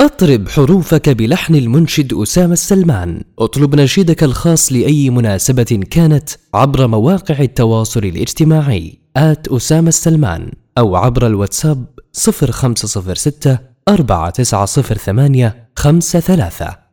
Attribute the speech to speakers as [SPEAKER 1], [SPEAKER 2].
[SPEAKER 1] أطرب حروفك بلحن المنشد أسامة السلمان. أطلب نشيدك الخاص لأي مناسبة كانت عبر مواقع التواصل الاجتماعي. آت أسامة السلمان أو عبر الواتساب 0506 4908 53